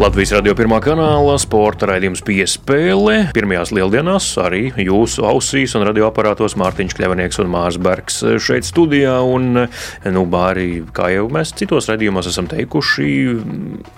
Latvijas radio pirmā kanāla sporta raidījums piespēle. Pirmajās lieldienās arī jūsu ausīs un radioaparātos Mārtiņš Kļavnieks un Mārs Bergs šeit studijā. Un, nu, arī, kā jau mēs citos raidījumos esam teikuši,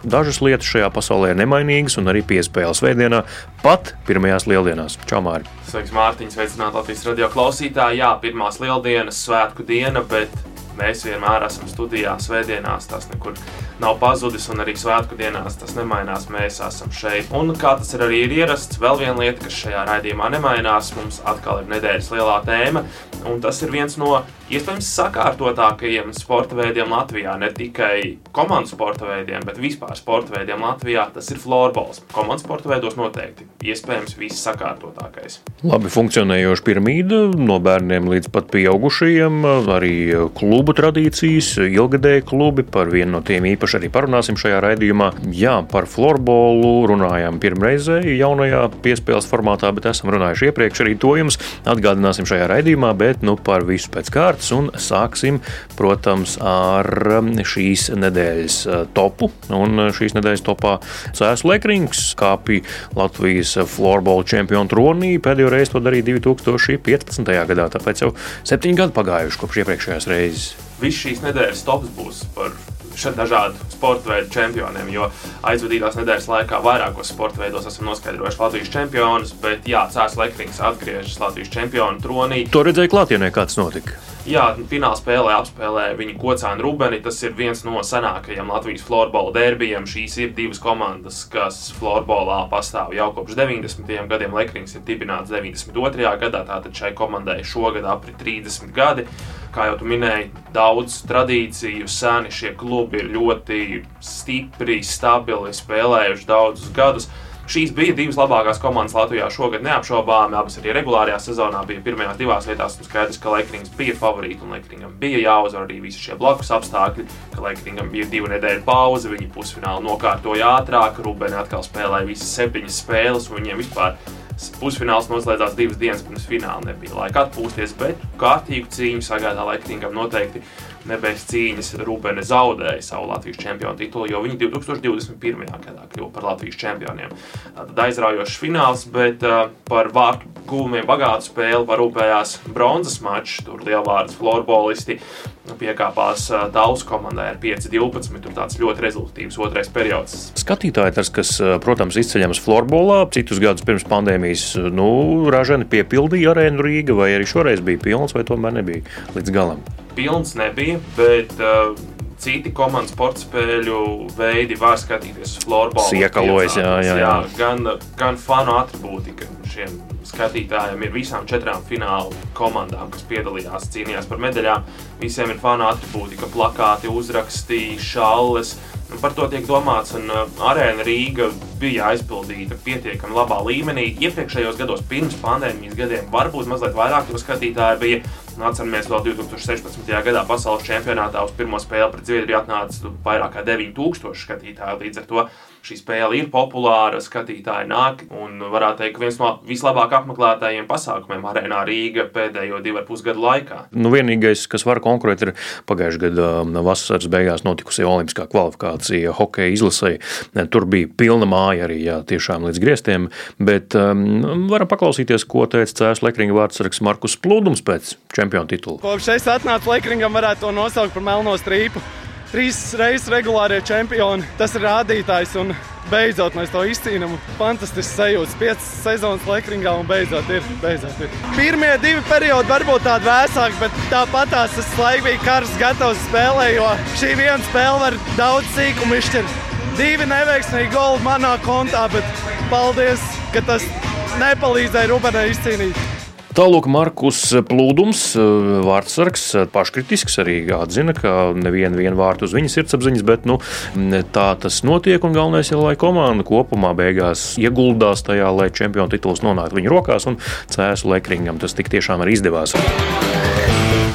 dažas lietas šajā pasaulē ir nemainīgas un arī piespēles veidienā pat pirmajās lieldienās. Čau, Māri! Sveiks, Mārtiņš! Sveicināt Latvijas radio klausītāji! Jā, pirmās lieldienas, svētku diena, bet mēs vienmēr esam studijā svētdienās. Tas nekur nav pazudis, un arī svētku dienās tas nemainās. Mēs esam šeit. Un kā tas ir arī ir ierasts, vēl viena lieta, kas šajā raidījumā nemainās, mums atkal ir nedēļas lielā tēma, un tas ir viens no iespējams sakārtotākajiem sporta veidiem Latvijā. Ne tikai komandu sporta veidiem, bet vispār sporta veidiem Latvijā. Tas ir florbols. Komandu sporta veidos noteikti iespējams viss sakārtotākais. Labi funkcionējoša piramīda no bērniem līdz pat pieaugušajiem, arī klubu tradīcijas, ilgadēji klubi. Par vienu no tiem īpaši arī parunāsim šajā raidījumā. Jā, par florbolu runājām pirmreizēji jaunajā piespēles formātā, bet esam runājuši iepriekš arī to jums atgādināsim šajā raidījumā, bet nu par visu pēc kārtas. Un sāksim, protams, ar um, šīs nedēļas uh, topu. Un uh, šīs nedēļas topā Cēlus Lekrings kāpja Latvijas florbola čempionu tronī. Pēdējo reizi to darīja 2015. gadā, tāpēc jau septiņi gadi pagājuši kopš iepriekšējās reizes. Viss šīs nedēļas tops būs par dažādu sporta veidu čempioniem, jo aizvadītās nedēļas laikā vairākos sporta veidos esam noskaidrojuši Latvijas čempionus, bet jā, Cēlus Lekrings atgriežas Latvijas čempionu tronī. To redzēja klātienē, kāds notika. Jā, fināla spēlē apspēlēja viņa kocānu Rubeni. Tas ir viens no senākajiem Latvijas florbola derbijiem. Šīs ir divas komandas, kas florbolā pastāv jau kopš 90. gadiem. Lekrings ir dibināts 92. gadā, tātad šai komandai šogad aprit 30 gadi. Kā jau minēji, daudz tradīciju, seni šie klubi ir ļoti stipri, stabili, spēlējuši daudzus gadus. Šīs bija divas labākās komandas Latvijā šogad, neapšaubāmi. Abas arī regulārajā sezonā bija pirmajās divās vietās. Skaidrs, ka Lekrings bija favorīti un Lekringam bija jāuzvar arī visi šie blakus apstākļi. Lekringam bija divu nedēļu pauze, viņi pusfinālu nokārtoja ātrāk, Rubēni atkal spēlēja visas septiņas spēles, un viņiem vispār pusfināls noslēdzās divas dienas pirms fināla. Nebija laika atpūsties, bet kārtīgu cīņu sagādā Lekringam noteikti nebeigas cīņas Rūpēne zaudēja savu Latvijas čempionu titulu, jo viņi 2021. gadā kļuva par Latvijas čempioniem. Tad aizraujošs fināls, bet uh, par vārtu guvumiem bagātu spēli parūpējās bronzas mačs. Tur lielvārds florbolisti piekāpās Dāvidas komandai ar 5-12. Tur tāds ļoti rezultātīvs otrais periods. Skatītāji, tas, kas, protams, izceļams florbolā, citus gadus pirms pandēmijas, nu, ražani piepildīja arēnu Rīga, vai arī šoreiz bija pilns, vai tomēr nebija līdz galam? Pilns nebija, bet uh, citi komandas sporta spēļu veidi var skatīties uz florbola. Iekalojas, jā, jā, jā. jā. Gan, gan fanu attribūtika šiem skatītājiem ir visām četrām fināla komandām, kas piedalījās cīnījās par medaļām. Visiem ir fanu attribūtika, plakāti, uzraksti, šalles. Par to tiek domāts, un uh, arēna Rīga bija aizpildīta pietiekami labā līmenī. Iepriekšējos gados, pirms pandēmijas gadiem, varbūt mazliet vairāk to skatītāju bija. Atceramies, vēl 2016. gadā pasaules čempionātā uz pirmo spēli pret Zviedriju atnāca vairāk kā 9000 skatītāju. Līdz ar to šī spēle ir populāra, skatītāji nāk un varētu teikt, viens no vislabāk apmeklētajiem pasākumiem arēnā Rīga pēdējo divu ar pusgadu laikā. Nu, vienīgais, kas var konkurēt, ir pagājušā gada um, vasaras beigās notikusi olimpiskā kvalifikācija hokeja izlasē. Tur bija pilna māja arī jā, tiešām līdz griestiem, bet um, varam paklausīties, ko teica Cēlus Lekringa vārdsargs Markus Plūdums pēc čempionu titula. Kopš es atnācu Lekringam, varētu to nosaukt par melno strīpu trīs reizes regulārie čempioni. Tas ir rādītājs, un beidzot mēs to izcīnām. Fantastisks sajūta. Piecas sezonas lekringā, un beidzot ir. Beidzot ir. Pirmie divi periodi varbūt tādi vēsāki, bet tāpat tās tas laiks bija karsts, gatavs spēlē, jo šī viena spēle var daudz sīkumu izšķirt. Divi neveiksmīgi goli manā kontā, bet paldies, ka tas nepalīdzēja Rubenai izcīnīt. Tālāk Markus Plūdums, vārdsargs, paškritisks arī atzina, ka nevienu vārtu uz viņa sirdsapziņas, bet nu, tā tas notiek. Un galvenais ir, lai komanda kopumā beigās ieguldās tajā, lai čempionu tituls nonāktu viņu rokās, un Cēsu Lekringam tas tik tiešām arī izdevās.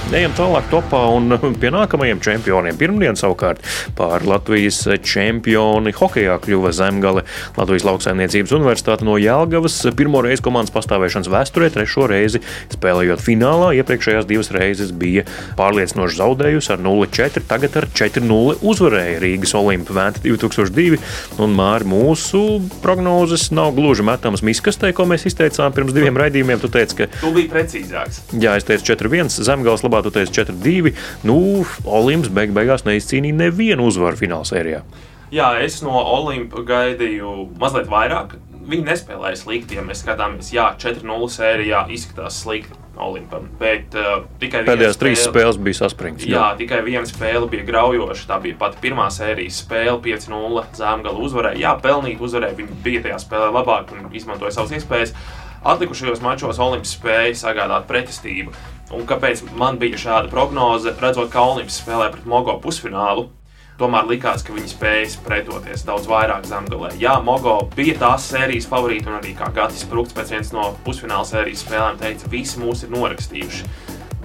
Ejam tālāk topā un pie nākamajiem čempioniem. Pirmdien savukārt pār Latvijas čempioni hokejā kļuva Zemgale. Latvijas lauksaimniecības universitāte no Jelgavas pirmo reizi komandas pastāvēšanas vēsturē, trešo reizi spēlējot finālā. Iepriekšējās divas reizes bija pārliecinoši zaudējusi ar 0-4, tagad ar 4-0 uzvarēja Rīgas Olimpa Vēnta 2002. Un Māri, mūsu prognozes nav gluži metamas miskastē, ko mēs izteicām pirms diviem raidījumiem. Tu teici, ka tu biji precīzāks. Jā, es teicu 4-1, Zemgals labā tu teici 4-2. Nu, Olimps beig beigās neizcīnīja nevienu uzvaru fināla sērijā. Jā, es no Olimpa gaidīju mazliet vairāk. Viņi nespēlēja slikti, ja mēs skatāmies, jā, 4-0 sērijā izskatās slikti. Olimpam, bet uh, tikai pēdējās spēle, trīs spēles bija saspringts. Jā. jā, tikai viena spēle bija graujoša. Tā bija pati pirmā sērijas spēle, 5-0 Zemgala uzvarēja. Jā, pelnīt uzvarēja. Viņi bija tajā spēlē labāk un izmantoja savas iespējas. Atlikušajos mačos Olimps spēja sagādāt pretestību. Un kāpēc man bija šāda prognoze, redzot, ka Olimps spēlē pret Mogo pusfinālu? Tomēr likās, ka viņi spējas pretoties daudz vairāk zemgālē. Jā, Mogo bija tās sērijas favorīti, un arī kā Gatis Sprūks pēc vienas no pusfināla sērijas spēlēm teica, visi mūs ir norakstījuši.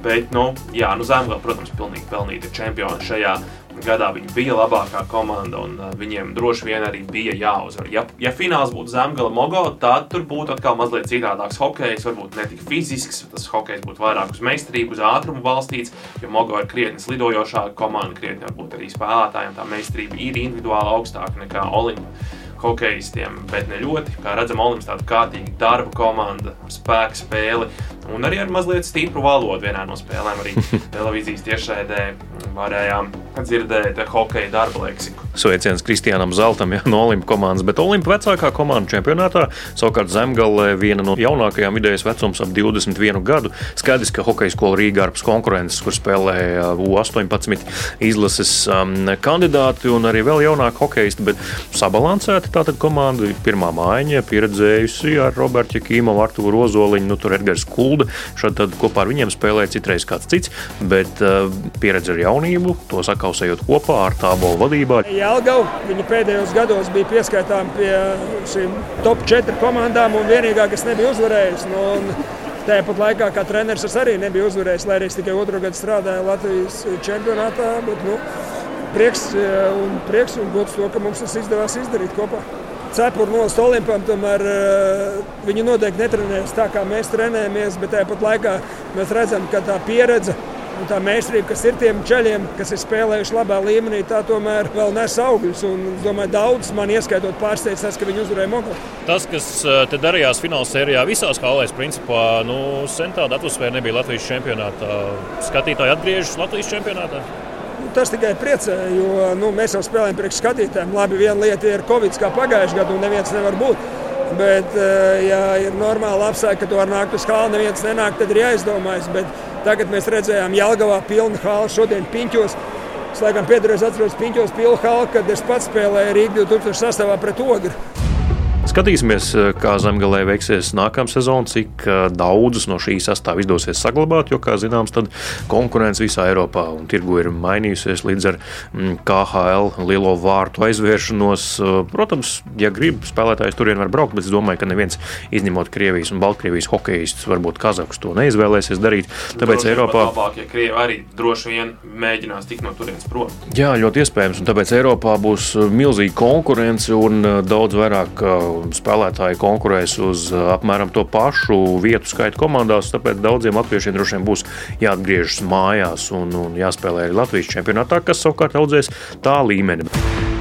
Bet, nu, jā, nu Zemgala, protams, pilnīgi pelnīta čempioni šajā gadā viņi bija labākā komanda, un uh, viņiem droši vien arī bija jāuzvar. Ja, ja fināls būtu Zemgala Mogo, tad tur būtu atkal mazliet citādāks hokejs, varbūt ne tik fizisks, tas hokejs būtu vairāk uz meistarību, uz ātrumu balstīts, jo Mogo ir krietni slidojošāka komanda, krietni varbūt arī spēlētājiem tā meistarība ir individuāli augstāka nekā Olimpija hokeistiem, bet ne ļoti. Kā redzam, Olimps tāda kārtīga darba komanda, spēka spēle un arī ar mazliet stipru valodu vienā no spēlēm. Arī televīzijas tiešraidē varējām dzirdēt hokeja darba leksiku. Sveiciens Kristiānam Zeltam ja, no Olimpa komandas, bet Olimpa vecākā komanda čempionātā savukārt Zemgale viena no jaunākajām vidējas vecums ap 21 gadu. Skaidrs, ka hokeja skola Rīgā ārpus konkurences, kur spēlēja U18 izlases um, kandidāti un arī vēl jaunāki hokeisti, bet sabalansēta tātad komanda ir pirmā mājiņa, pieredzējusi ar Robertu Kīmu, Arturu Rozoliņu, nu tur Edgars Kulda. Šad tad kopā ar viņiem spēlēja citreiz kāds cits, bet uh, pieredze ar jaunību, to sakausējot kopā ar tābo vadībā. Jelgavu. Viņa pēdējos gados bija pieskaitām pie šīm top 4 komandām, un vienīgā, kas nebija uzvarējusi. Nu, Tāpat laikā, kā treneris, es arī nebiju uzvarējis, lai arī es tikai otru gadu strādāju Latvijas čempionātā. Bet, nu, prieks un, prieks un gods to, ka mums tas izdevās izdarīt kopā. Cepuru nost Olimpam, tomēr uh, viņi noteikti netrenējas tā, kā mēs trenējamies, bet tāpat laikā mēs redzam, ka tā pieredze Un tā meistarība, kas ir tiem ceļiem, kas ir spēlējuši labā līmenī, tā tomēr vēl nes augļus. Un, es domāju, daudz man ieskaitot pārsteidz tas, ka viņi uzvarēja Mogu. Tas, kas eh, te darījās fināla sērijā visās hālēs, principā nu, sen tāda atmosfēra nebija Latvijas čempionātā. Skatītāji atgriežas Latvijas čempionātā. Tas tikai priecē, jo nu, mēs jau spēlējam priekš skatītājiem. Labi, viena lieta ir Covid, kā pagājušajā gadā, un neviens nevar būt. Bet, eh, ja ir normāli apstākļi, ka tu vari nākt uz skāli, neviens nenāk, tad ir jāizdomājas. Bet tagad mēs redzējām Jālgavā pilnu hālu, šodien piņķos. Es laikam pēdējais atceros piņķos pilnu hālu, kad es pats spēlēju Rīgā 2008. pret Ogru. Skatīsimies, eh, kā zemgālē veiksies nākamā sezona, cik eh, daudzus no šīs sastāvā izdosies saglabāt. Jo, kā zināms, konkurence visā Eiropā un tirgu ir mainījusies līdz ar mm, KHL lielo vārtu aizvēršanos. Eh, protams, ja grib spēlētājs turien var braukt, bet es domāju, ka neviens izņemot Krievijas un Baltkrievijas hokeistus, varbūt Kazakus to neizvēlēsies darīt. Tāpēc droši Eiropā labāk, ja Krievi arī droši vien mēģinās tikt no turienes prom. Jā, ļoti iespējams, un tāpēc Eiropā būs milzīga konkurence un daudz vairāk spēlētāji konkurēs uz uh, apmēram to pašu vietu skaitu komandās. Tāpēc daudziem latviešiem droši vien būs jāatgriežas mājās un, un jāspēlē arī Latvijas čempionātā, kas savukārt audzēs tā līmeni.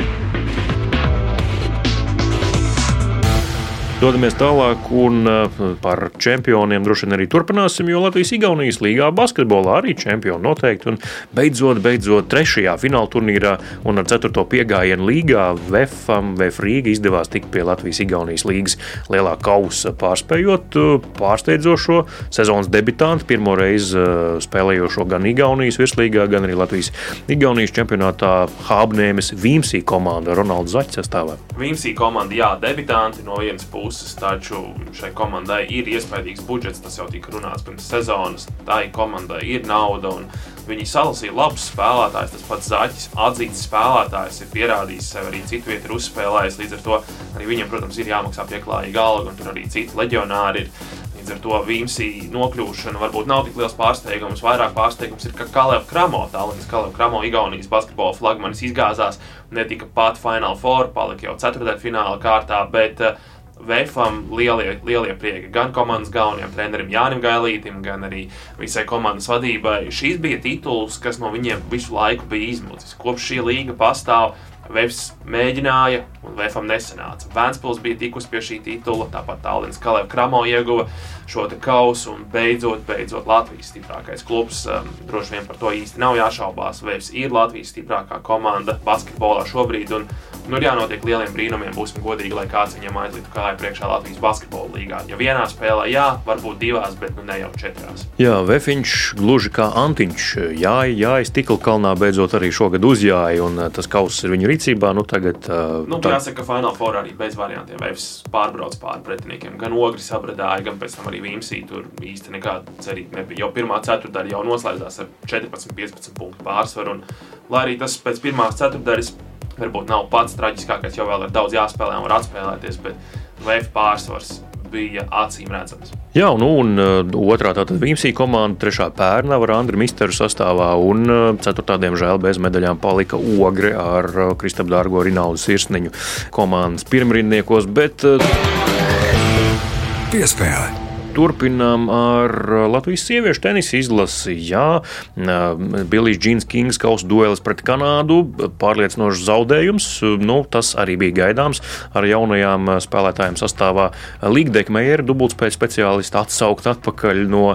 Dodamies tālāk, un uh, par čempioniem droši vien arī turpināsim, jo Latvijas-Igaunijas līgā basketbolā arī čempioni noteikti. Un beidzot, beidzot, trešajā fināla turnīrā un ar ceturto piegājienu līgā VFam, VF Rīga izdevās tikt pie Latvijas-Igaunijas līgas lielā kausa, pārspējot uh, pārsteidzošo sezonas debitantu, pirmo reizi uh, spēlējošo gan Igaunijas virslīgā, gan arī Latvijas-Igaunijas čempionātā Hābnēmes Vīmsī komanda Ronalds Zaķis sastāvā. Vīmsī komanda, jā, debitanti no vienas puses puses, taču šai komandai ir iespaidīgs budžets. Tas jau tika runāts pirms sezonas. Tā komandai ir nauda. Viņi salasīja labus spēlētājus. Tas pats Zaķis, atzīts spēlētājs, ir pierādījis sev arī citu vietu, ir uzspēlējis. Līdz ar to arī viņam, protams, ir jāmaksā pieklājīga alga, un tur arī citi leģionāri ir. Līdz ar to Vīmsī nokļūšana varbūt nav tik liels pārsteigums. Vairāk pārsteigums ir, ka Kalevs Kramo, Tallinas Kalevs Kramo, Igaunijas basketbola flagmanis izgāzās, ne tikai pat Final Four, palika jau ceturtdaļfināla kārtā, bet Vēfam lielie, lielie prieki gan komandas galvenajam trenerim Jānim Gailītam, gan arī visai komandas vadībai. Šīs bija tituls, kas no viņiem visu laiku bija izmucis. Kopš šī līga pastāv, Vēfs mēģināja, un Vēfam nesanāca. Vēnspils bija tikus pie šī titula, tāpat Tallinas Kalēva Kramo ieguva šo kausu, un beidzot, beidzot Latvijas stiprākais klubs. Um, droši vien par to īsti nav jāšaubās. Vēfs ir Latvijas stiprākā komanda basketbolā šobrīd. Un, Nu, ir jānotiek lieliem brīnumiem, būsim godīgi, lai kāds viņam aizliktu kāju priekšā Latvijas basketbola līgā. Ja vienā spēlē, jā, varbūt divās, bet nu ne jau četrās. Jā, Vēfiņš gluži kā Antiņš. Jā, jā, stikla kalnā beidzot arī šogad uzjāja, un uh, tas kauss ir viņu rīcībā. Nu, tagad, uh, nu, tā... Jāsaka, ka Final Four arī bez variantiem. Vēfs pārbrauc pāri pretiniekiem. Gan ogri sabradāja, gan pēc tam arī Vīmsī. Tur īsti nekāda cerība nebija. Jau pirmā ceturtdaļa jau noslēdzās ar 14-15 punktu pārsvaru. Un, lai arī tas pēc pirmās ceturtdaļas varbūt nav pats traģiskākais, jo vēl ir daudz jāspēlē un var atspēlēties, bet VF pārsvars bija acīm redzams. Jā, nu, un uh, otrā tātad Vīmsī komanda, trešā pērna ar Andriu Misteru sastāvā, un uh, ceturtā, diemžēl, bez medaļām palika Ogre ar uh, Kristapu Dārgo Rinaldu Sirsniņu komandas pirmrindniekos, bet piespēle. Turpinām ar Latvijas sieviešu tenisa izlasi. Jā, Billijs Džins Kings kausa duelis pret Kanādu. Pārliecinošs zaudējums. Nu, tas arī bija gaidāms. Ar jaunajām spēlētājiem sastāvā Ligdekmeieru dubultspēļu speciālistu atsaukt atpakaļ no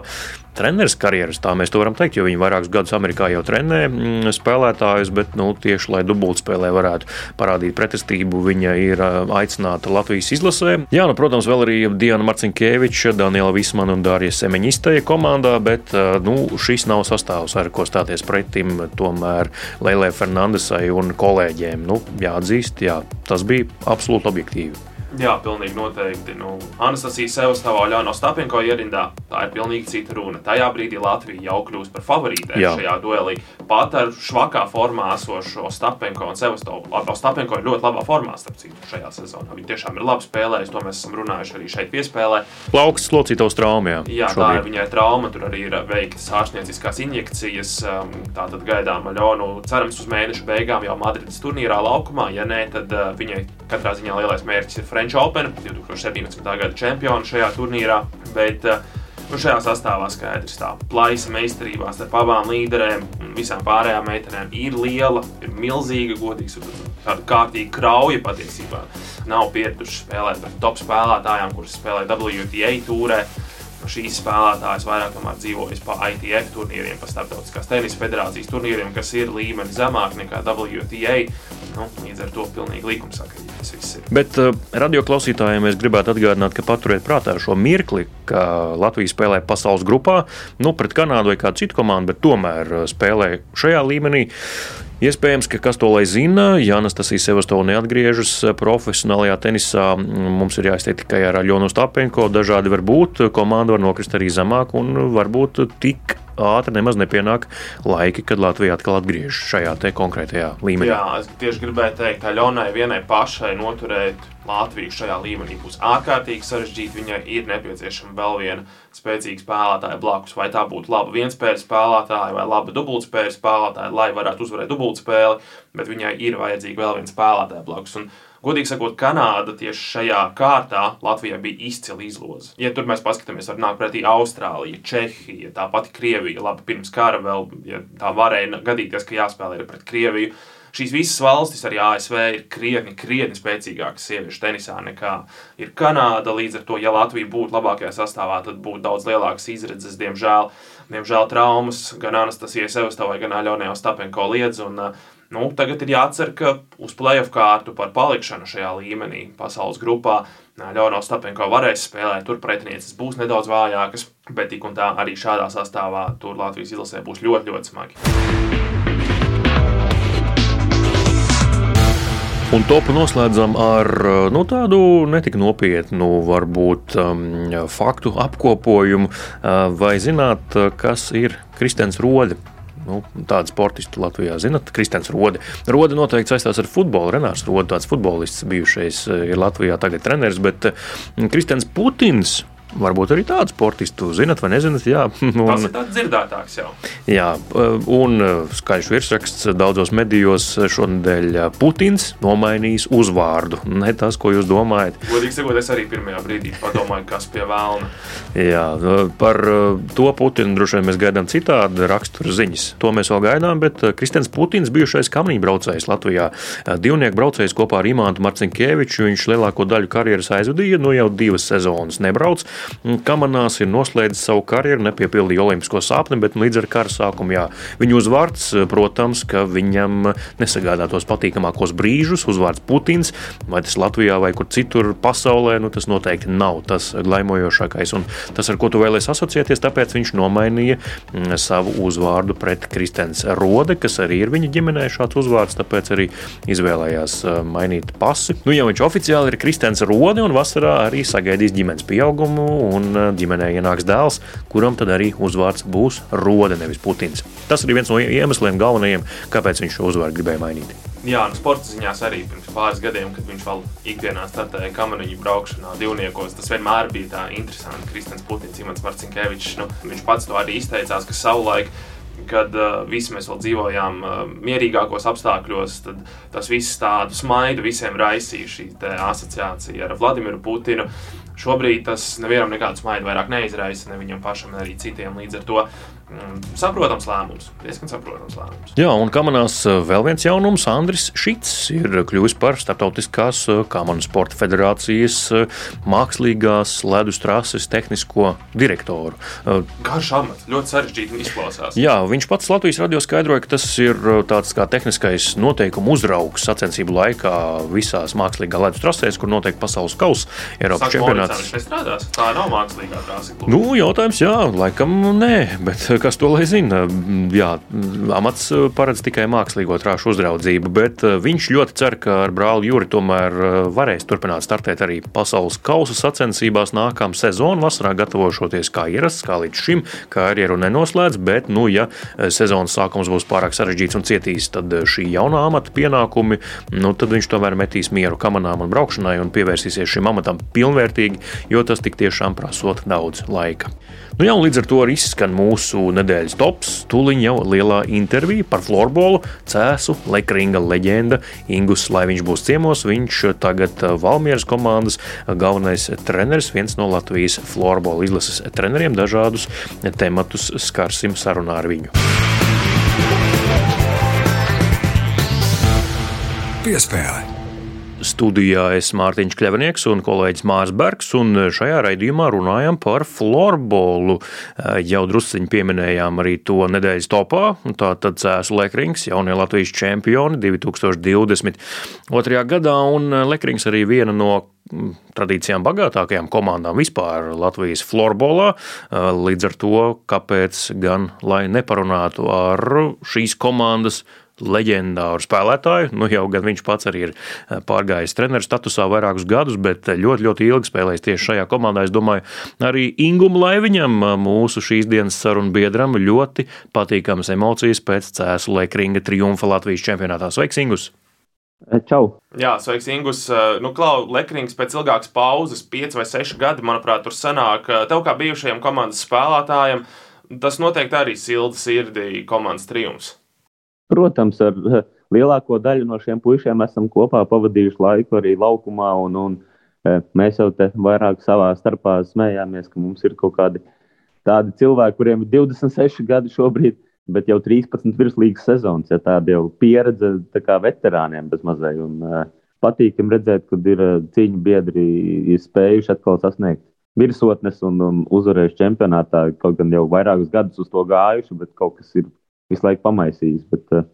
treneris karjeras, tā mēs to varam teikt, jo viņi vairākus gadus Amerikā jau trenē mm, spēlētājus, bet nu, tieši lai dubultspēlē varētu parādīt pretestību, viņa ir aicināta Latvijas izlasē. Jā, nu, protams, vēl arī Diana Marcinkeviča, Daniela Vismana un Dārija Semeņa izteja komandā, bet nu, šis nav sastāvs, ar ko stāties pretim tomēr Lēlē Fernandesai un kolēģiem. Nu, jāatzīst, jā, tas bija absolūti objektīvi. Jā, pilnīgi noteikti. Nu, Anastasija Sevastāvā Ļāno Stapenko ierindā. Tā ir pilnīgi cita runa. Tajā brīdī Latvija jau kļūst par favorītēm šajā duelī. Pat ar švakā formā esošo Stapenko un Sevastovu. Stapenko ir ļoti labā formā, starp citu, šajā sezonā. Viņa tiešām ir labi spēlējusi, to mēs esam runājuši arī šeit piespēlē. Plauks slocītos traumā. Jā, jā tā ir viņai trauma, tur arī ir veiktas ārstnieciskās injekcijas. Um, tātad gaidām Ļonu cerams uz mēneša beigām jau Madrides turnīrā laukumā. Ja nē, tad uh, viņai katrā ziņā lielais mērķis ir Frančija. French Open, 2017. gada čempionu šajā turnīrā. Bet, eh, Nu, šajā sastāvā skaidrs, ka plaisa meistarībā starp abām līderēm un visām pārējām meitenēm ir liela, ir milzīga, godīga, tāda kārtīga krauja patiesībā. Nav pieraduši spēlēt ar top spēlētājiem, kuras spēlē WTA tūrē. Šīs spēlētājas vairāk dzīvojas pa ITF turnīriem, pa Startautiskās tenisa federācijas turnīriem, kas ir līmeni zemāk nekā WTA. Nu, līdz ar to pilnīgi likumsakarīgi tas viss ir. Bet uh, radioklausītājiem es gribētu atgādināt, ka paturiet prātā šo mirkli, ka Latvija spēlē pasaules grupā, nu, pret Kanādu vai kādu citu komandu, bet tomēr uh, spēlē šajā līmenī. Iespējams, ka kas to lai zina, ja Anastasija Sevastova neatgriežas uh, profesionālajā tenisā, mums ir jāiztiek tikai ar Aļonu Stapenko. Dažādi var būt, komanda var nokrist arī zemāk un varbūt tik ātri nemaz nepienāk laiki, kad Latvija atkal atgriežas šajā konkrētajā līmenī. Jā, es tieši gribēju teikt, ka Ļonai vienai pašai noturēt Latviju šajā līmenī būs ārkārtīgi sarežģīti. Viņai ir nepieciešama vēl viena spēcīga spēlētāja blakus. Vai tā būtu laba vienspēļu spēlētāja vai laba dubultspēļu spēlētāja, lai varētu uzvarēt dubultspēli, bet viņai ir vajadzīga vēl viena spēlētāja blakus. Un Godīgi sakot, Kanāda tieši šajā kārtā Latvijai bija izcila izloze. Ja tur mēs paskatāmies, var nākt pretī Austrālija, Čehija, tā pati Krievija. Labi, pirms kara vēl ja tā varēja gadīties, ka jāspēlē pret Krieviju. Šīs visas valstis, arī ASV, ir krietni, krietni spēcīgākas sieviešu tenisā nekā ir Kanāda. Līdz ar to, ja Latvija būtu labākajā sastāvā, tad būtu daudz lielākas izredzes. Diemžēl, diemžēl traumas gan Anastasijai Sevastovai, gan Aļonai Ostapenko liedz. Un, uh, Nu, tagad ir jācer, ka uz playoff kārtu par palikšanu šajā līmenī, pasaules grupā, Ļaunā Stapenko varēs spēlēt, tur pretinieces būs nedaudz vājākas, bet tik un tā arī šādā sastāvā tur Latvijas izlasē būs ļoti, ļoti smagi. Un topu noslēdzam ar nu, tādu netik nopietnu, varbūt um, faktu apkopojumu. Vai zināt, kas ir Kristens Rode? Nu, tādu sportistu Latvijā zinat, Kristians Rode. Rode noteikti saistās ar futbolu. Renārs Rode, tāds futbolists bijušais, eh, ir Latvijā tagad treneris, bet eh, Kristians Putins varbūt arī tādu sportistu. Zinat, vai nezināt? Jā, un, tas ir tāds dzirdētāks jau. Jā, un skaļš virsraksts daudzos medijos šonadēļ Putins nomainīs uzvārdu. Ne tas, ko jūs domājat. Godīgi sakot, es arī pirmajā brīdī padomāju, kas pie vēlna. Jā, par to Putinu droši vien mēs gaidām citādi rakstura ziņas. To mēs vēl gaidām, bet Kristians Putins, bijušais kamīņbraucējs Latvijā, divnieku braucējs kopā ar Imantu Marcinkieviču, viņš lielāko daļu karjeras aizvadīja, nu jau divas sezonas nebrauc. Kamanās ir noslēdzis savu karjeru, nepiepildīja olimpisko sapni, bet līdz ar kara sākumu jā, viņa uzvārds, protams, ka viņam nesagādā tos patīkamākos brīžus, uzvārds Putins, vai tas Latvijā vai kur citur pasaulē, nu tas noteikti nav tas glaimojošākais. Un tas, ar ko tu vēlēsies asociēties, tāpēc viņš nomainīja mm, savu uzvārdu pret Kristēns Rode, kas arī ir viņa ģimenē šāds uzvārds, tāpēc arī izvēlējās mainīt pasi. Nu, ja viņš oficiāli ir Kristēns Rode un vasarā arī sagaidīs ģimenes pieaugumu un ģimenē ienāks dēls, kuram tad arī uzvārds būs Rode, nevis Putins. Tas ir viens no iemesliem galvenajiem, kāpēc viņš šo uzvārdu gribēja mainīt. Jā, nu, sporta ziņās arī pirms pāris gadiem, kad viņš vēl ikdienā startēja kamaniņu braukšanā, divniekos. Tas vienmēr bija tā interesanti. Kristins Putins, Imants Marcinkevičs, nu, viņš pats to arī izteicās, ka savulaik kad uh, visi mēs vēl dzīvojām uh, mierīgākos apstākļos, tad tas viss tādu smaidu visiem raisīja šī asociācija ar Vladimiru Putinu. Šobrīd tas nevienam nekādu smaidu vairāk neizraisa, ne viņam pašam, ne arī citiem. Līdz ar to saprotams lēmums, diezgan saprotams lēmums. Jā, un kamanās eh, vēl viens jaunums. Andris Šits ir kļuvis par Startautiskās eh, kamanu sporta federācijas eh, mākslīgās ledus trases tehnisko direktoru. Garš amats, ļoti sarežģīti izklausās. Jā, viņš pats Latvijas radio skaidroja, ka tas ir tāds kā tehniskais noteikumu uzraugs sacensību laikā visās mākslīgā ledus trasēs, kur notiek pasaules kausa, Eiropas čempionāts. Tā nav mākslīgā trase. Nu, jautājums, jā, laikam nē, bet kas to lai zina. Jā, amats paredz tikai mākslīgo trāšu uzraudzību, bet eh, viņš ļoti cer, ka ar brāli Juri tomēr eh, varēs turpināt startēt arī pasaules kausa sacensībās nākamā sezona. Vasarā gatavošoties kā ierasts, kā līdz šim, karjeru nenoslēdz, bet, nu, ja eh, sezonas sākums būs pārāk sarežģīts un cietīs, tad šī jaunā amata pienākumi, nu, tad viņš tomēr metīs mieru kamanām un braukšanai un pievērsīsies šim amatam pilnvērtīgi, jo tas tik tiešām prasot daudz laika. Nu, jā, līdz ar to arī izskan mūsu nedēļas tops. Tūlīt jau lielā intervija par florbolu, cēsu, lekringa leģenda Ingus, lai viņš būs ciemos. Viņš tagad Valmieras komandas galvenais treneris, viens no Latvijas florbola izlases treneriem. Dažādus tematus skarsim sarunā ar viņu. Piespēle. Studijā es Mārtiņš Kļavnieks un kolēģis Mārs Bergs, un šajā raidījumā runājam par florbolu. Jau drusciņi pieminējām arī to nedēļas topā, tā tad Cēsu Lekrings, jaunie Latvijas čempioni 2022. gadā, un Lekrings arī viena no mm, tradīcijām bagātākajām komandām vispār Latvijas florbolā. Līdz ar to, kāpēc gan lai neparunātu ar šīs komandas leģendāru spēlētāju. Nu, jau gan viņš pats arī ir eh, pārgājis treneru statusā vairākus gadus, bet ļoti, ļoti ilgi spēlējis tieši šajā komandā. Es domāju, arī Ingūna Laiviņam, eh, mūsu šīs dienas sarunu biedram, ļoti patīkamas emocijas pēc Cēzu Lekringa triumfa Latvijas čempionātā. Sveiks, Ingus! Eh, čau! Jā, sveiks, Ingus. Nu, Klau, Lekrings pēc ilgākas pauzes, 5 vai 6 gadi, manuprāt, tur sanāk. Tev kā bijušajam komandas spēlētājam, tas noteikti arī silda sirdī komandas triumfs. Protams, ar eh, lielāko daļu no šiem puišiem esam kopā pavadījuši laiku arī laukumā. Un, un, eh, mēs jau te vairāk savā starpā smējāmies, ka mums ir kaut kādi tādi cilvēki, kuriem ir 26 gadi šobrīd, bet jau 13 virslīgas sezonas. Ja tāda jau pieredze tā kā veterāniem bez mazai. Un, uh, patīkami redzēt, kad ir cīņu biedri ir spējuši atkal sasniegt virsotnes un, un uzvarējuši čempionātā. Kaut gan jau vairākus gadus uz to gājuši, bet kaut kas ir visu laiku pamaisījis. Bet, eh,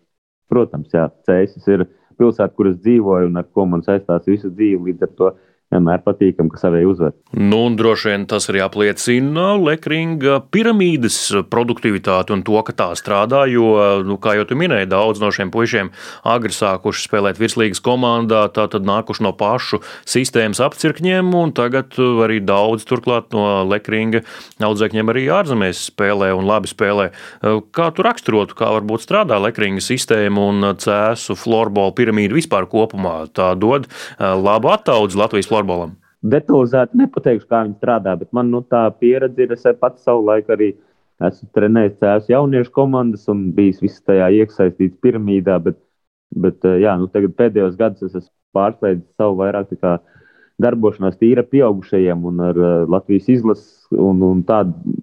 protams, jā, Cēsis ir pilsēta, kur es dzīvoju un ar ko man saistās visu dzīvi. Līdz ar to vienmēr patīkami, ka savēji uzvar. Nu, droši vien tas arī apliecina Lekringa piramīdas produktivitāti un to, ka tā strādā. Jo, nu, kā jau tu minēji, daudz no šiem puišiem agri sākuši spēlēt virslīgas komandā, tā tad nākuši no pašu sistēmas apcirkņiem, un tagad arī daudz turklāt no Lekringa audzēkņiem arī ārzemēs spēlē un labi spēlē. Kā tu raksturotu, kā varbūt strādā Lekringa sistēma un cēsu florbola piramīda vispār kopumā? Tā dod labu attaudzi Latvijas florbolam florbolam? detalizēti nepateikšu, kā viņi strādā, bet man nu, tā pieredze ir. Es pats savulaik arī esmu trenējis tās jauniešu komandas un bijis visā tajā iesaistīts piramīdā. Bet, bet jā, nu, pēdējos gados es esmu pārslēdzis savu vairāk darbošanās tīra pieaugušajiem un ar Latvijas izlases. Un, un tā,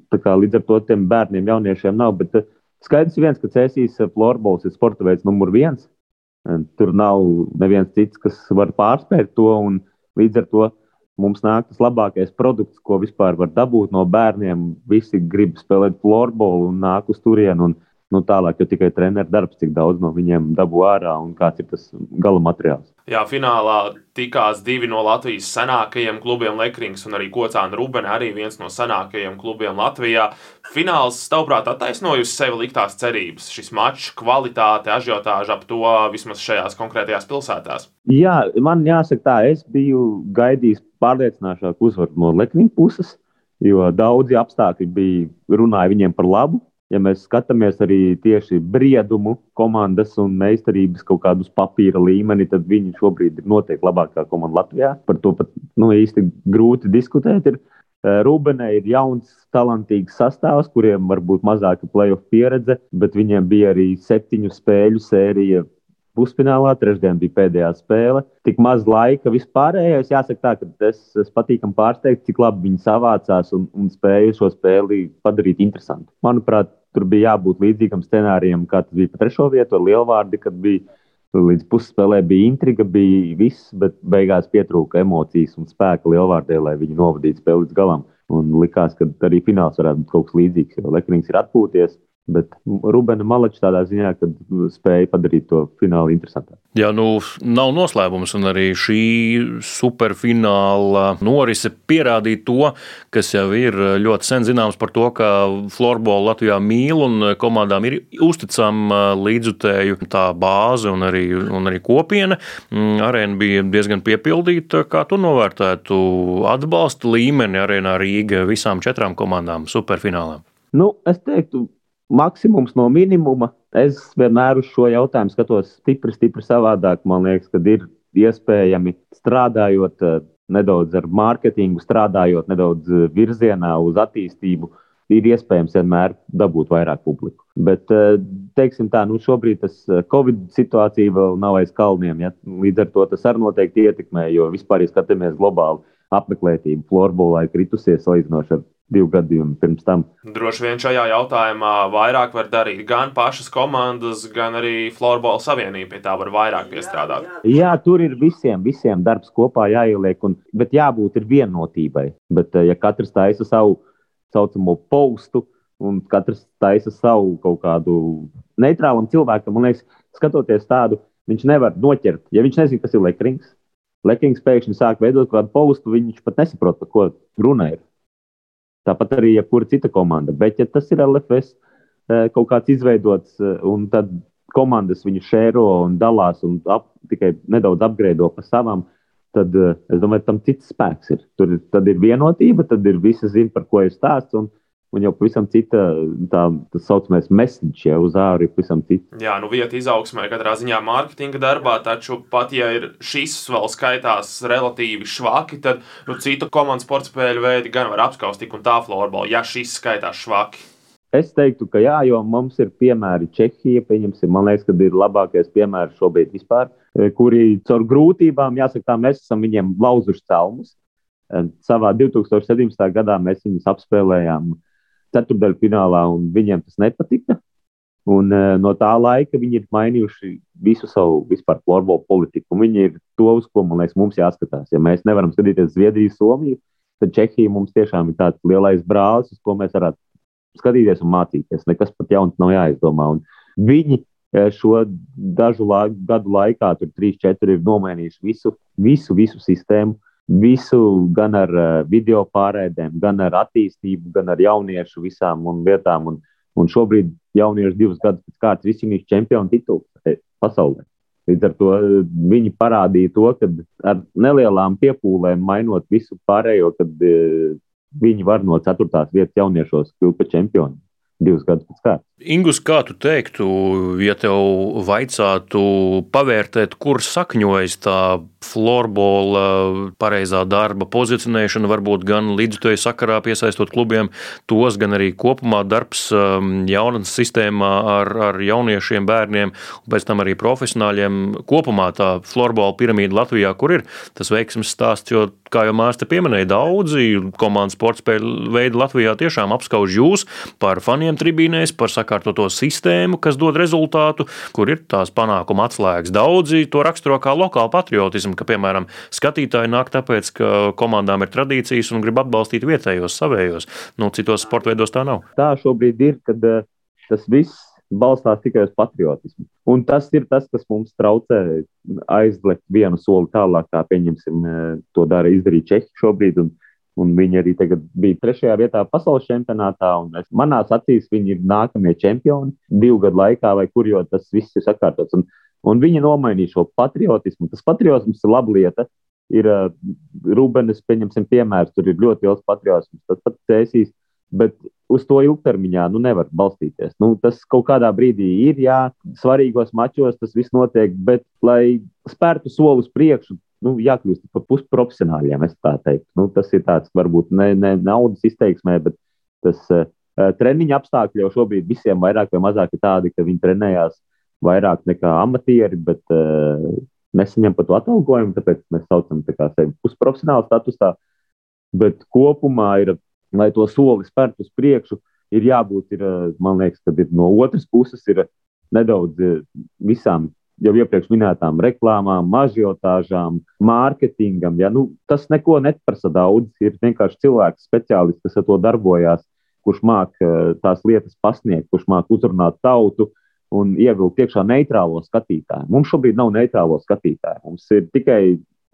tā kā līdz ar to tiem bērniem, jauniešiem nav. Bet skaidrs viens, ka Cēsīs florbols ir sporta veids numur viens. Tur nav neviens cits, kas var pārspēt to. Līdz ar to mums nāk tas labākais produkts, ko vispār var dabūt no bērniem. Visi grib spēlēt florbolu un nāk uz turieni. Un, nu, tālāk jau tikai treneru darbs, cik daudz no viņiem dabū ārā un kāds ir tas gala materiāls. Jā, finālā tikās divi no Latvijas senākajiem klubiem, Lekrings un arī Kocāna Rubene, arī viens no senākajiem klubiem Latvijā. Fināls, tavuprāt, attaisnojusi sevi liktās cerības, šis mačs, kvalitāte, ažiotāža ap to vismaz šajās konkrētajās pilsētās? Jā, man jāsaka tā, es biju gaidījis pārliecināšāku uzvaru no Lekringa puses, jo daudzi apstākļi bija runāja viņiem par labu ja mēs skatāmies arī tieši briedumu, komandas un meistarības kaut kādus papīra līmeni, tad viņi šobrīd ir noteikti labākā komanda Latvijā. Par to pat nu, īsti grūti diskutēt. Ir. Eh, Rūbenē ir jauns, talantīgs sastāvs, kuriem varbūt mazāka playoff pieredze, bet viņiem bija arī septiņu spēļu sērija pusfinālā, trešdien bija pēdējā spēle. Tik maz laika vispārējais. Jāsaka, tā, ka es, es patīkami pārsteigts, cik labi viņi savācās un, un spēja šo spēli padarīt interesantu. Manuprāt, tur bija jābūt līdzīgam scenārijam, kā tas bija pa trešo vietu ar Lielvārdi, kad bija līdz pusspēlē bija intriga, bija viss, bet beigās pietrūka emocijas un spēka Lielvārdē, lai viņi novadītu spēli līdz galam. Un likās, ka arī fināls varētu būt kaut kas līdzīgs, jo Lekrings ir atpūties Bet Rubēna Malačs tādā ziņā, ka spēja padarīt to finālu interesantāku. Jā, nu, nav noslēpums, un arī šī superfināla norise pierādīja to, kas jau ir ļoti sen zināms par to, ka floorbola Latvijā mīl un komandām ir uzticama līdzutēju tā bāze un arī, un arī kopiena. Mm, arēna bija diezgan piepildīta. Kā tu novērtētu atbalsta līmeni arēnā Rīga visām četrām komandām superfinālā? Nu, es teiktu, maksimums no minimuma. Es vienmēr uz šo jautājumu skatos stipri, stipri savādāk. Man liekas, ka ir iespējami strādājot eh, nedaudz ar mārketingu, strādājot nedaudz eh, virzienā uz attīstību. Ir iespējams vienmēr dabūt vairāk publiku. Bet, eh, teiksim tā, nu šobrīd tas Covid situācija vēl nav aiz kalniem. Ja? Līdz ar to tas arī noteikti ietekmē, jo vispār, ja skatāmies globāli, apmeklētība florbolā ir kritusies salīdzinoši ar divu gadījumu pirms tam. Droši vien šajā jautājumā vairāk var darīt gan pašas komandas, gan arī Florbola savienība pie tā var vairāk piestrādāt. Jā, tur ir visiem, visiem darbs kopā jāieliek, un, bet jābūt vienotībai. Bet, eh, ja katrs taisa savu saucamo postu, un katrs taisa savu kaut kādu neitrālam cilvēkam, man liekas, skatoties tādu, viņš nevar noķert, ja viņš nezina, kas ir lekrings. Lekings pēkšņi sāk veidot kādu postu, viņš pat nesaprot, par ko runa ir. Tāpat arī jebkura cita komanda. Bet, ja tas ir LFS eh, kaut kāds izveidots, eh, un tad komandas viņu šēro un dalās un ap, tikai nedaudz apgrēdo pa savām, tad eh, es domāju, tam cits spēks ir. Tur tad ir vienotība, tad ir visi zina, par ko ir stāsts. Un, Un jau pavisam cita tā tā saucamais message, ja uz ārā ir pavisam cita. Jā, nu vieta izaugsmē katrā ziņā mārketinga darbā, taču pat ja ir šis vēl skaitās relatīvi švaki, tad nu, citu komandu sporta spēļu veidi gan var apskaust tik un tā floorbola, ja šis skaitās švaki. Es teiktu, ka jā, jo mums ir piemēri Čehija, man liekas, ka ir labākais piemērs šobrīd vispār, e, kuri caur grūtībām, jāsaka, tā, mēs esam viņiem lauzuši celmus. E, savā 2017. gadā mēs viņus apspēlējām ceturdaļu finālā, un viņiem tas nepatika. Un, uh, no tā laika viņi ir mainījuši visu savu vispār floorbola politiku. Viņi ir to, uz ko liekas, mums jāskatās. Ja mēs nevaram skatīties Zviedriju, Somiju, tad Čehija mums tiešām ir tāds lielais brālis, uz ko mēs varētu skatīties un mācīties. Nekas pat jauns nav jāizdomā. Un viņi eh, šo dažu la gadu laikā, tur 3, 4, ir nomainījuši visu, visu, visu sistēmu visu gan ar uh, video pārēdēm, gan ar attīstību, gan ar jauniešu visām vietām. Un, un šobrīd jaunieši divus gadus pēc kārtas ir čempionu tituls e, pasaulē. Līdz ar to e, viņi parādīja to, ka ar nelielām piepūlēm mainot visu pārējo, tad uh, viņi var no 4. vietas jauniešos kļūt par čempionu divus gadus pēc kārtas. Ingus, kā tu teiktu, ja tev vajadzētu pavērtēt, kur sakņojas tā florbola pareizā darba pozicionēšana, varbūt gan līdzutēju sakarā piesaistot klubiem tos, gan arī kopumā darbs um, jaunatnes sistēmā ar, ar jauniešiem, bērniem un pēc tam arī profesionāļiem. Kopumā tā florbola piramīda Latvijā, kur ir tas veiksmes stāsts, jo, kā jau Mārsta pieminēja, daudzi komandas sporta spēļu veidi Latvijā tiešām apskauž jūs par faniem tribīnēs, par sakārtoto sistēmu, kas dod rezultātu, kur ir tās panākuma atslēgas. Daudzi to raksturo kā lokālu patriotismu, ka, piemēram, skatītāji nāk tāpēc, ka komandām ir tradīcijas un grib atbalstīt vietējos, savējos. Nu, citos sporta veidos tā nav. Tā šobrīd ir, kad uh, tas viss balstās tikai uz patriotismu. Un tas ir tas, kas mums traucē aizlikt vienu soli tālāk, kā pieņemsim, eh, to dara izdarīt Čehi šobrīd. Un, un viņi arī bija trešajā vietā pasaules čempionātā. Es, manās acīs viņi ir nākamie čempioni divu gadu laikā, vai kur, jo tas viss ir sakārtots. Un, un viņi nomainīja šo patriotismu. Tas patriotisms ir laba lieta. Ir uh, Rūbenes, pieņemsim, piemērs, tur ir ļoti liels patriotisms. Tas pat cēsīs bet uz to ilgtermiņā nu, nevar balstīties. Nu, tas kaut kādā brīdī ir, jā, svarīgos mačos tas viss notiek, bet, lai spērtu soli uz priekšu, nu, jākļūst par pusprofesionāļiem. Nu, tas ir tāds, varbūt ne, ne naudas izteiksmē, bet tas uh, treniņa apstākļi jau šobrīd visiem vairāk vai mazāk ir tādi, ka viņi trenējās vairāk nekā amatieri, bet uh, nesaņem par to atalgojumu, tāpēc mēs saucam tā sevi pusprofesionāla statusā. Bet kopumā ir lai to soli spērtu uz priekšu, ir jābūt, ir, eh, man liekas, ka ir no otras puses ir nedaudz eh, visām jau iepriekš minētām reklāmām, mažiotāžām, mārketingam. Ja? Nu, tas neko neprasa daudz. Ir vienkārši cilvēks, speciālists, kas ar to darbojās, kurš māca eh, tās lietas pasniegt, kurš māca uzrunāt tautu un ievilkt iekšā neitrālo skatītāju. Mums šobrīd nav neitrālo skatītāju. Mums ir tikai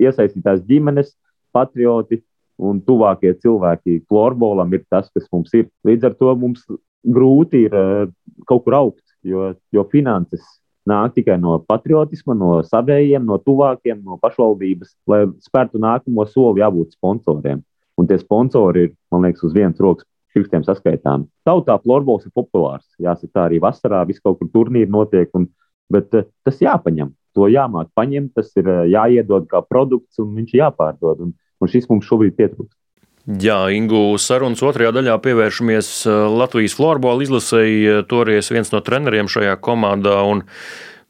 iesaistītās ģimenes, patrioti, un tuvākie cilvēki florbolam ir tas, kas mums ir. Līdz ar to mums grūti ir uh, kaut kur augt, jo, jo finanses nāk tikai no patriotisma, no savējiem, no tuvākiem, no pašvaldības, lai spērtu nākamo soli, jābūt sponsoriem. Un tie sponsori ir, man liekas, uz vienas rokas pirkstiem saskaitām. Tautā florbols ir populārs. Jāsaka, tā arī vasarā viss kaut kur turnīri notiek, un, bet uh, tas jāpaņem. To jāmāk paņemt, tas ir uh, jāiedod kā produkts un viņš jāpārdod. Un, un šis mums šobrīd pietrūkst. Jā, Ingu sarunas otrajā daļā pievēršamies uh, Latvijas florbola izlasēji, toreiz viens no treneriem šajā komandā. Un,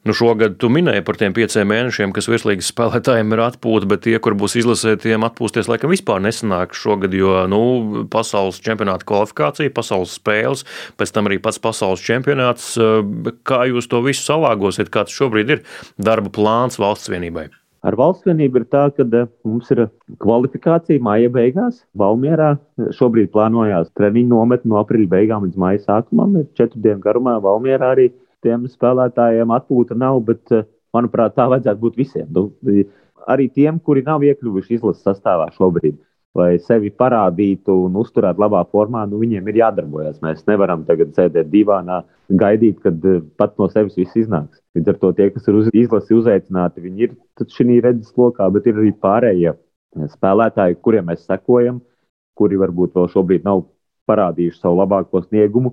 nu, šogad tu minēji par tiem pieciem mēnešiem, kas virslīgas spēlētājiem ir atpūta, bet tie, kur būs izlasētiem, atpūsties laikam vispār nesanāk šogad, jo nu, pasaules čempionāta kvalifikācija, pasaules spēles, pēc tam arī pats pasaules čempionāts. Uh, kā jūs to visu salāgosiet, kāds šobrīd ir darba plāns valsts vienībai? Ar valsts vienību ir tā, ka eh, mums ir kvalifikācija māja beigās. Valmjerā šobrīd plānojās treniņu nometni no aprīļa beigām līdz māja sākumam. Ir četru dienu garumā Valmjerā arī tiem spēlētājiem atpūta nav, bet, eh, manuprāt, tā vajadzētu būt visiem. Nu, arī tiem, kuri nav iekļuvuši izlases sastāvā šobrīd lai sevi parādītu un uzturētu labā formā, nu, viņiem ir jādarbojas. Mēs nevaram tagad sēdēt divānā, gaidīt, kad eh, pats no sevis viss iznāks. Līdz ar to tie, kas ir uz izlasi uzaicināti, viņi ir šī redzes lokā, bet ir arī pārējie spēlētāji, kuriem mēs sekojam, kuri varbūt vēl šobrīd nav parādījuši savu labāko sniegumu,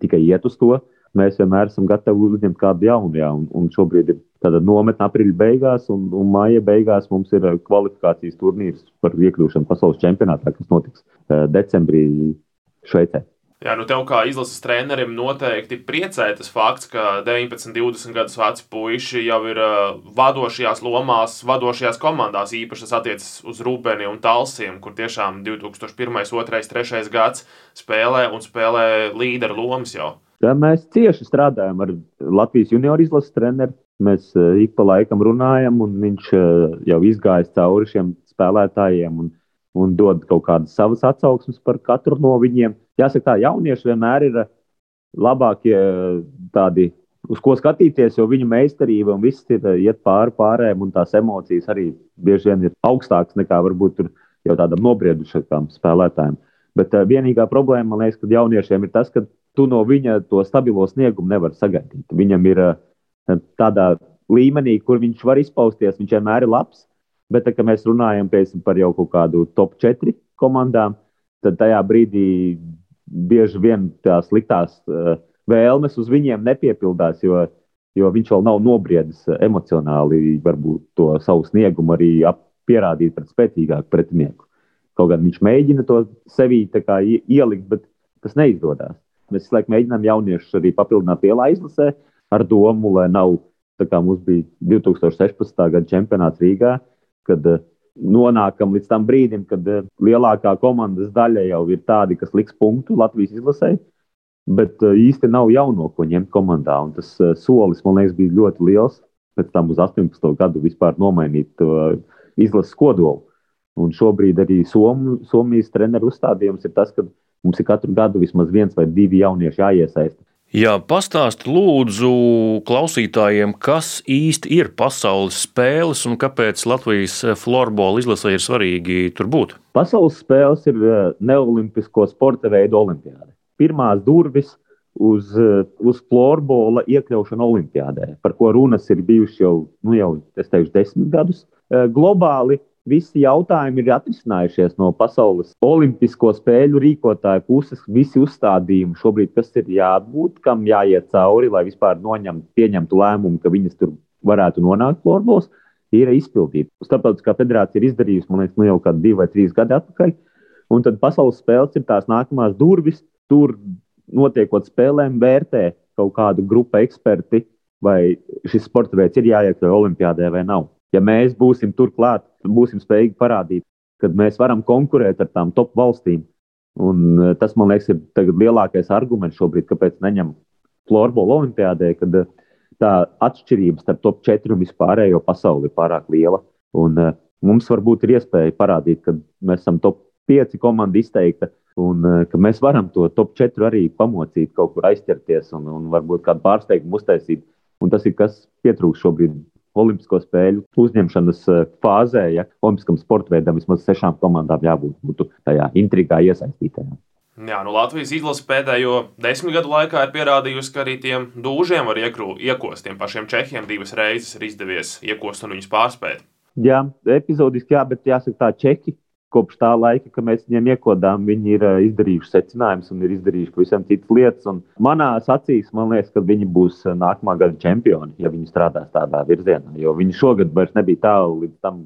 tikai iet uz to mēs vienmēr esam gatavi uzņemt kādu jaunu. Jā, un, un šobrīd ir tāda nometne aprīļa beigās, un, un māja beigās mums ir eh, kvalifikācijas turnīrs par iekļūšanu pasaules čempionātā, kas notiks uh, decembrī Šveicē. Jā, nu tev kā izlases trenerim noteikti priecē tas fakts, ka 19, 20 gadus veci puiši jau ir uh, vadošajās lomās, vadošajās komandās. Īpaši tas attiecas uz Rūpeni un Talsiem, kur tiešām 2001, 2, 3 gads spēlē un spēlē līderu lomas jau. Tā mēs cieši strādājam ar Latvijas junior izlases treneru. Mēs uh, ik pa laikam runājam, un viņš uh, jau izgājis cauri šiem spēlētājiem un, un dod kaut kādas savas atsauksmes par katru no viņiem. Jāsaka, tā jaunieši vienmēr ir labākie tādi, uz ko skatīties, jo viņu meistarība un viss ir iet pāri pārējiem, un tās emocijas arī bieži vien ir augstākas nekā varbūt jau tādam nobriedušam spēlētājam. Bet vienīgā problēma, man liekas, kad jauniešiem ir tas, ka tu no viņa to stabilo sniegumu nevari sagaidīt. Viņam ir uh, tādā līmenī, kur viņš var izpausties, viņš vienmēr ir labs. Bet, tā, kad mēs runājam piemēram, par jau kādu top 4 komandām, tad tajā brīdī bieži vien tās sliktās uh, vēlmes uz viņiem nepiepildās. Jo jo viņš vēl nav nobriedis emocionāli, varbūt to savu sniegumu arī pierādīt pret spēcīgāku pretinieku. Kaut gan viņš mēģina to sevī ielikt, bet tas neizdodas. Mēs laikam mēģinām jauniešus arī papildināt lielā izlasē ar domu, lai nav tā kā mums bija 2016. gada čempionāts Rīgā, kad uh, nonākam līdz tam brīdim, kad uh, lielākā komandas daļa jau ir tādi, kas liks punktu Latvijas izlasē, bet uh, īsti nav jauno, ko ņemt komandā. Un tas solis, man liekas, bija ļoti liels. Pēc tam uz 18. gadu vispār nomainīt izlases kodolu. Un šobrīd arī Somu, Somijas treneru uzstādījums ir tas, ka mums ir katru gadu vismaz viens vai divi jaunieši jāiesaista. Jā, pastāsti lūdzu klausītājiem, kas īsti ir pasaules spēles un kāpēc Latvijas florbola izlasē ir svarīgi tur būt. Pasaules spēles ir eh, neolimpisko sporta veidu olimpiāde. Pirmās durvis uz, eh, uz florbola iekļaušanu olimpiādē, par ko runas ir bijušas jau, nu jau teikšu, desmit gadus. Eh, globāli visi jautājumi ir atrisinājušies no pasaules olimpisko spēļu rīkotāju puses. Visi uzstādījumi šobrīd, kas ir jābūt, kam jāiet cauri, lai vispār noņemtu, pieņemtu lēmumu, ka viņas tur varētu nonākt floorbols, ir izpildīti. Starptautiskā federācija ir izdarījusi, man liekas, nu jau kādi divi vai trīs gadi atpakaļ. Un tad pasaules spēles ir tās nākamās durvis. Tur notiekot spēlēm, vērtē kaut kādu grupu eksperti, vai šis sporta veids ir jāiekļauj Olimpijādē vai nav ja mēs būsim turklāt, būsim spējīgi parādīt, ka mēs varam konkurēt ar tām top valstīm. Un eh, tas, man liekas, ir lielākais arguments šobrīd, kāpēc neņem floorbola olimpiādē, kad eh, tā atšķirība starp top 4 un vispārējo pasauli ir pārāk liela. Un, uh, mums varbūt ir iespēja parādīt, ka mēs esam top 5 komanda izteikta. Un ka mēs varam to top 4 arī pamocīt, kaut kur aizķerties un, un varbūt kādu pārsteigumu uztaisīt. Un tas ir kas pietrūkst šobrīd Olimpisko spēļu uzņemšanas eh, fāzē, ja Olimpiskam sporta veidam vismaz sešām komandām jābūt tajā intrigā iesaistītajām. Jā, nu Latvijas izlase pēdējo desmit gadu laikā ir pierādījusi, ka arī tiem dūžiem var iekrū, iekost. Tiem pašiem čehiem divas reizes ir izdevies iekost un viņus pārspēt. Jā, epizodiski, jā, bet jāsaka tā, čeki kopš tā laika, kad mēs viņiem iekodām, viņi ir uh, izdarījuši secinājumus un ir izdarījuši pavisam citas lietas. Un manā acīs, man liekas, ka viņi būs uh, nākamā gada čempioni, ja viņi strādās tādā virzienā. Jo viņi šogad vairs nebija tālu līdz tam,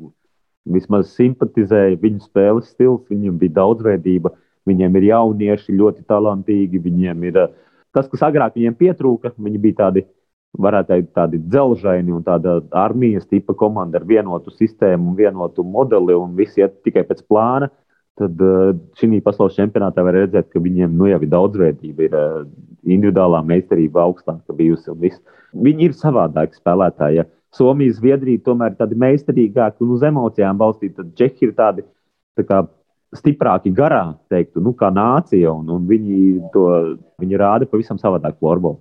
vismaz simpatizēja viņu spēles stils, viņiem bija daudzveidība, viņiem ir jaunieši ļoti talantīgi, viņiem ir uh, tas, kas agrāk viņiem pietrūka, viņi bija tādi varētu teikt, tādi dzelžaini un tāda armijas tipa komanda ar vienotu sistēmu un vienotu modeli, un visi iet tikai pēc plāna. Tad uh, šī pasaules čempionātā var redzēt, ka viņiem nu, jau ir daudzveidība, ir uh, individuālā meistarība augstāka bijusi. Viņi ir savādāki spēlētāji. Ja Somija, Zviedrija tomēr ir tādi meistarīgāki un uz emocijām balstīti, tad Čehi ir tādi tā kā, stiprāki garā, teiktu, nu, kā nācija, un, un viņi to viņi rāda pavisam savādāk floorbola.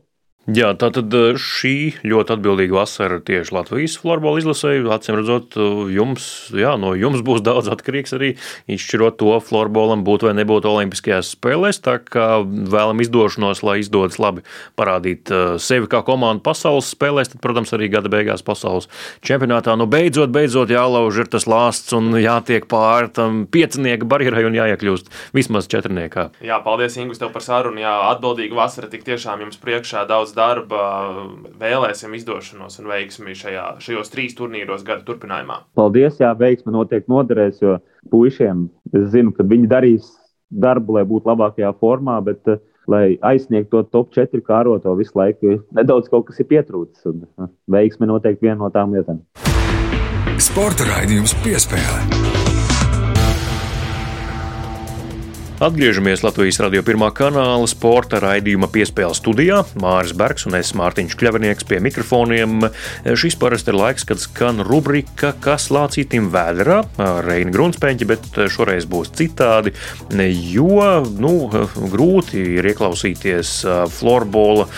Jā, tā tad eh, šī ļoti atbildīga vasara tieši Latvijas florbola izlasēju. Acīm redzot, jums, jā, no jums būs daudz atkarīgs arī izšķirot to florbolam būt vai nebūt Olimpiskajās spēlēs. Tā kā vēlam izdošanos, lai izdodas labi parādīt eh, sevi kā komandu pasaules spēlēs, tad, protams, arī gada beigās pasaules čempionātā. Nu, beidzot, beidzot jālauž ir tas lāsts un jātiek pāri tam piecinieku barjerai un jāiekļūst vismaz četrniekā. Jā, paldies, Ingus, tev par sarunu. Jā, atbildīga vasara tik tiešām jums priekšā daudz darba, vēlēsim izdošanos un veiksmi šajā, šajos trīs turnīros gada turpinājumā. Paldies, jā, veiksmi noteikti noderēs, jo puišiem es zinu, ka viņi darīs darbu, lai būtu labākajā formā, bet, eh, lai aizsniegtu to top 4 kāroto visu laiku, nedaudz kaut kas ir pietrūcis. Un, eh, veiksmi noteikti viena no tām lietām. Sporta raidījums piespēlē. Atgriežamies Latvijas radio pirmā kanāla sporta raidījuma piespēles studijā. Māris Bergs un es Mārtiņš Kļavinieks pie mikrofoniem. Šis parasti ir laiks, kad skan rubrika Kas lācītim vēderā ar Reini Grunspēņķi, bet šoreiz būs citādi, jo nu, grūti ir ieklausīties florbola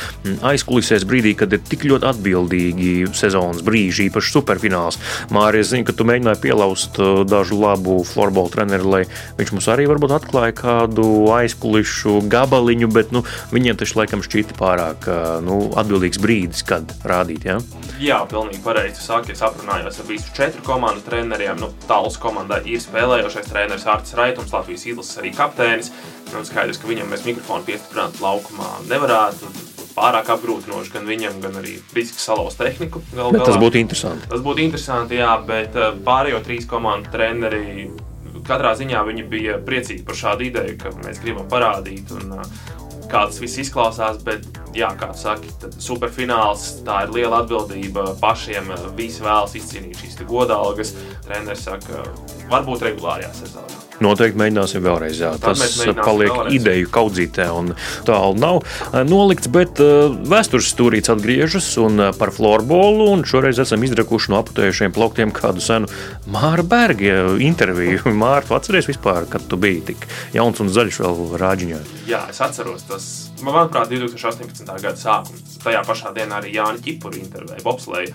aizkulisēs brīdī, kad ir tik ļoti atbildīgi sezonas brīži, īpaši superfināls. Māris, es zinu, ka tu mēģināji pielaust dažu labu florbola treneri, lai viņš mums arī varbūt atklāja, kādu aizkulisku gabaliņu, bet nu, viņiem taču laikam šķita pārāk nu, atbildīgs brīdis, kad rādīt. Ja? Jā, pilnīgi pareizi. Sāki, es aprunājos ar visu četru komandu treneriem. Nu, Tāls komandai ir spēlējošais treneris Arts Raitums, Latvijas izlases arī kapteinis. Nu, skaidrs, ka viņam mēs mikrofonu piestiprināt laukumā nevarētu pārāk apgrūtinoši gan viņam, gan arī risks salauzt tehniku. Gal tas būtu interesanti. Tas būtu interesanti, jā, bet pārējo trīs komandu treneri katrā ziņā viņi bija priecīgi par šādu ideju, ka mēs gribam parādīt. Un, uh, kā tas viss izklausās, bet, jā, kā tu saki, superfināls tā ir liela atbildība pašiem. Visi vēlas izcīnīt šīs godalgas. Treneris saka, varbūt regulārajā sezonā. Noteikti mēģināsim vēlreiz. Jā. Tas paliek vēlreiz. ideju kaudzītē un tālu nav nolikts, bet vēstures stūrīts atgriežas un par florbolu. Un šoreiz esam izdrakuši no aputējušiem plauktiem kādu senu Māra Berga interviju. Māra, tu atceries vispār, kad tu biji tik jauns un zaļš vēl rāģiņā? Jā, es atceros. Tas, manuprāt, 2018. gada sākums. Tajā pašā dienā arī Jānis Čipuri intervēja bobsleju.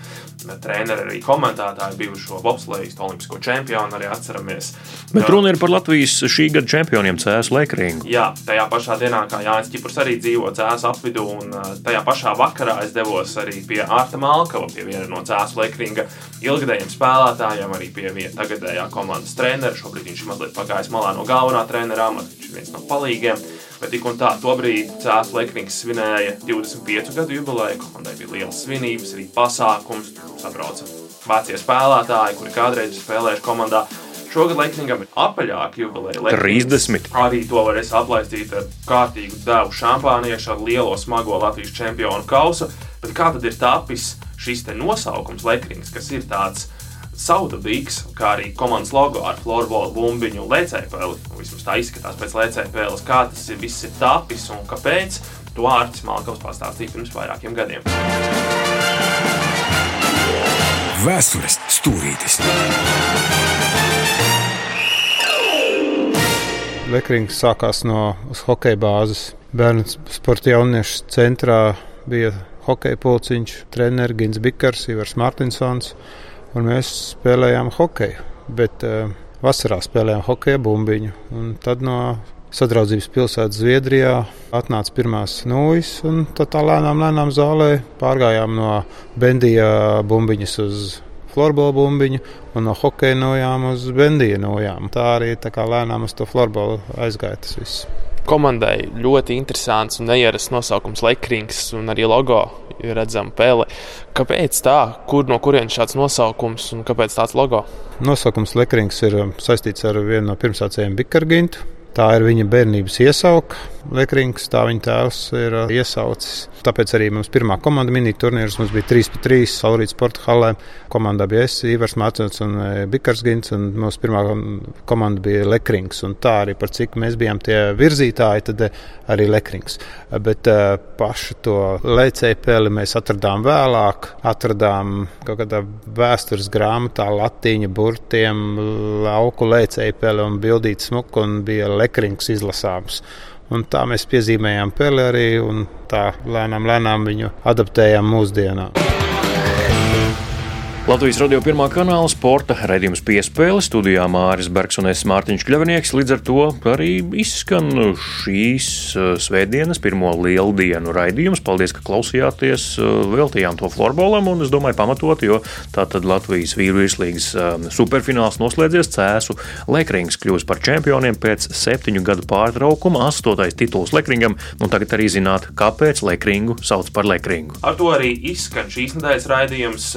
Treneri arī komentētāji bijušo bobsleju olimpisko čempionu arī atceramies. Bet runa ir par Latvijas šī gada čempioniem Cēlus Lekringu. Jā, tajā pašā dienā, kā Jānis Čipurs arī dzīvo Cēlus apvidū, un tajā pašā vakarā es devos arī pie Ārta Malkava, pie viena no Cēlus Lekringa ilgadējiem spēlētājiem, arī pie viena tagadējā komandas trenera. Šobrīd viņš ir mazliet pagājis malā no galvenā trenera amata, viņš ir viens no palīgiem. Bet tik un tā, tobrīd Cēlus Leknings svinēja 25 gadu jubileju. Komandai bija liels svinības, arī pasākums. Sabrauca vecie spēlētāji, kuri kādreiz ir spēlējuši komandā. Šogad Lekningam ir apaļāka jubileja. 30. Arī to varēs aplaistīt ar kārtīgu devu šampāniešu, ar lielo smago Latvijas čempionu kausu. Bet kā tad ir tapis šis nosaukums Leknings, kas ir tāds saudabīgs, kā arī komandas logo ar floorbola bumbiņu un lēcējpeli. Vismaz tā izskatās pēc lēcējpeles, kā tas ir, viss ir tapis un kāpēc. To Ārtis Malkovs pastāstīja pirms vairākiem gadiem. Vēstures stūrītis. Lekrings sākās no hokeja bāzes. Bērnu sporta jauniešu centrā bija hokeja pulciņš, treneris Gins Bikers, Ivars Martinsons un mēs spēlējām hokeju. Bet uh, vasarā spēlējām hokeja bumbiņu. Un tad no sadraudzības pilsētas Zviedrijā atnāca pirmās nūjas, un tad tā lēnām, lēnām zālē pārgājām no bendija bumbiņas uz florbola bumbiņu un no hokeja nojām uz bendija nojām. Tā arī tā kā lēnām uz to florbola aizgāja tas viss. Komandai ļoti interesants un neierasts nosaukums Lekrings un arī logo redzama pele. Kāpēc tā? Kur no kurienes šāds nosaukums un kāpēc tāds logo? Nosaukums Lekrings ir saistīts ar vienu no pirmsācējiem Bikargintu. Tā ir viņa bērnības iesauka. Lekrings, tā viņa tēvs ir uh, iesaucis. Tāpēc arī mums pirmā komanda minīja turnīrs. Mums bija 3 pret 3 Saulrītas sporta halē. Komandā bija es, Ivars Mācens un uh, Bikars Gins. Un mūsu pirmā komanda bija Lekrings. Un tā arī par cik mēs bijām tie virzītāji, tad uh, arī Lekrings. Bet pašu to lēcēju peli mēs atradām vēlāk. Atradām kaut kādā vēstures grāmatā latīņa burtiem lauku lēcēju peli un bildīt smuku un bija Lekrings izlasāms. Un tā mēs piezīmējām peli arī un tā lēnām, lēnām viņu adaptējām mūsdienām. Latvijas radio pirmā kanāla sporta raidījums piespēle studijā Māris Bergs un es Mārtiņš Kļavinieks. Līdz ar to arī izskan šīs uh, svētdienas pirmo lieldienu raidījums. Paldies, ka klausījāties. Uh, veltījām to florbolam un es domāju pamatot, jo tā tad Latvijas vīru virslīgas um, superfināls noslēdzies cēsu. Lekrings kļūs par čempioniem pēc septiņu gadu pārtraukuma. Astotais tituls Lekringam. Un tagad arī zināt, kāpēc Lekringu sauc par Lekringu. Ar to arī izskan šīs nedēļas raidījums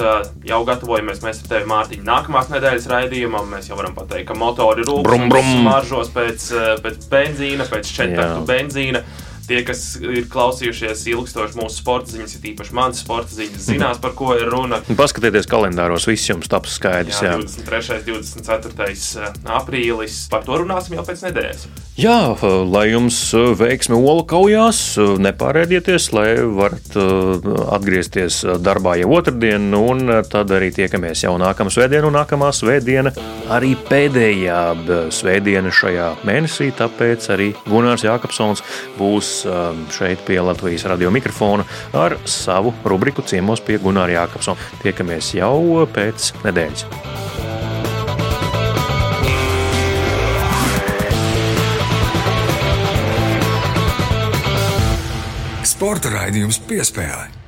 jau gadu gatavojamies mēs ar tevi, Mārtiņ, nākamās nedēļas raidījumam. Mēs jau varam pateikt, ka motori rūpīgi smaržos pēc, eh, pēc benzīna, pēc četvertu benzīna. Tie, kas ir klausījušies ilgstoši mūsu sporta ziņas, ir īpaši manas sporta ziņas, zinās, par ko ir runa. Paskatieties kalendāros, viss jums taps skaidrs. Jā, jā. 23. un 24. aprīlis. Par to runāsim jau pēc nedēļas. Jā, lai jums veiksmi olu kaujās, nepārēdieties, lai varat atgriezties darbā jau otrdien, un tad arī tiekamies jau nākamā svētdiena un nākamā svētdiena. Arī pēdējā svētdiena šajā mēnesī, tāpēc arī Gunārs Jākapsons būs šeit pie Latvijas radio mikrofona ar savu rubriku ciemos pie Gunāra Jākapsona. Tiekamies jau pēc nedēļas. Sporta raidījums piespēlē.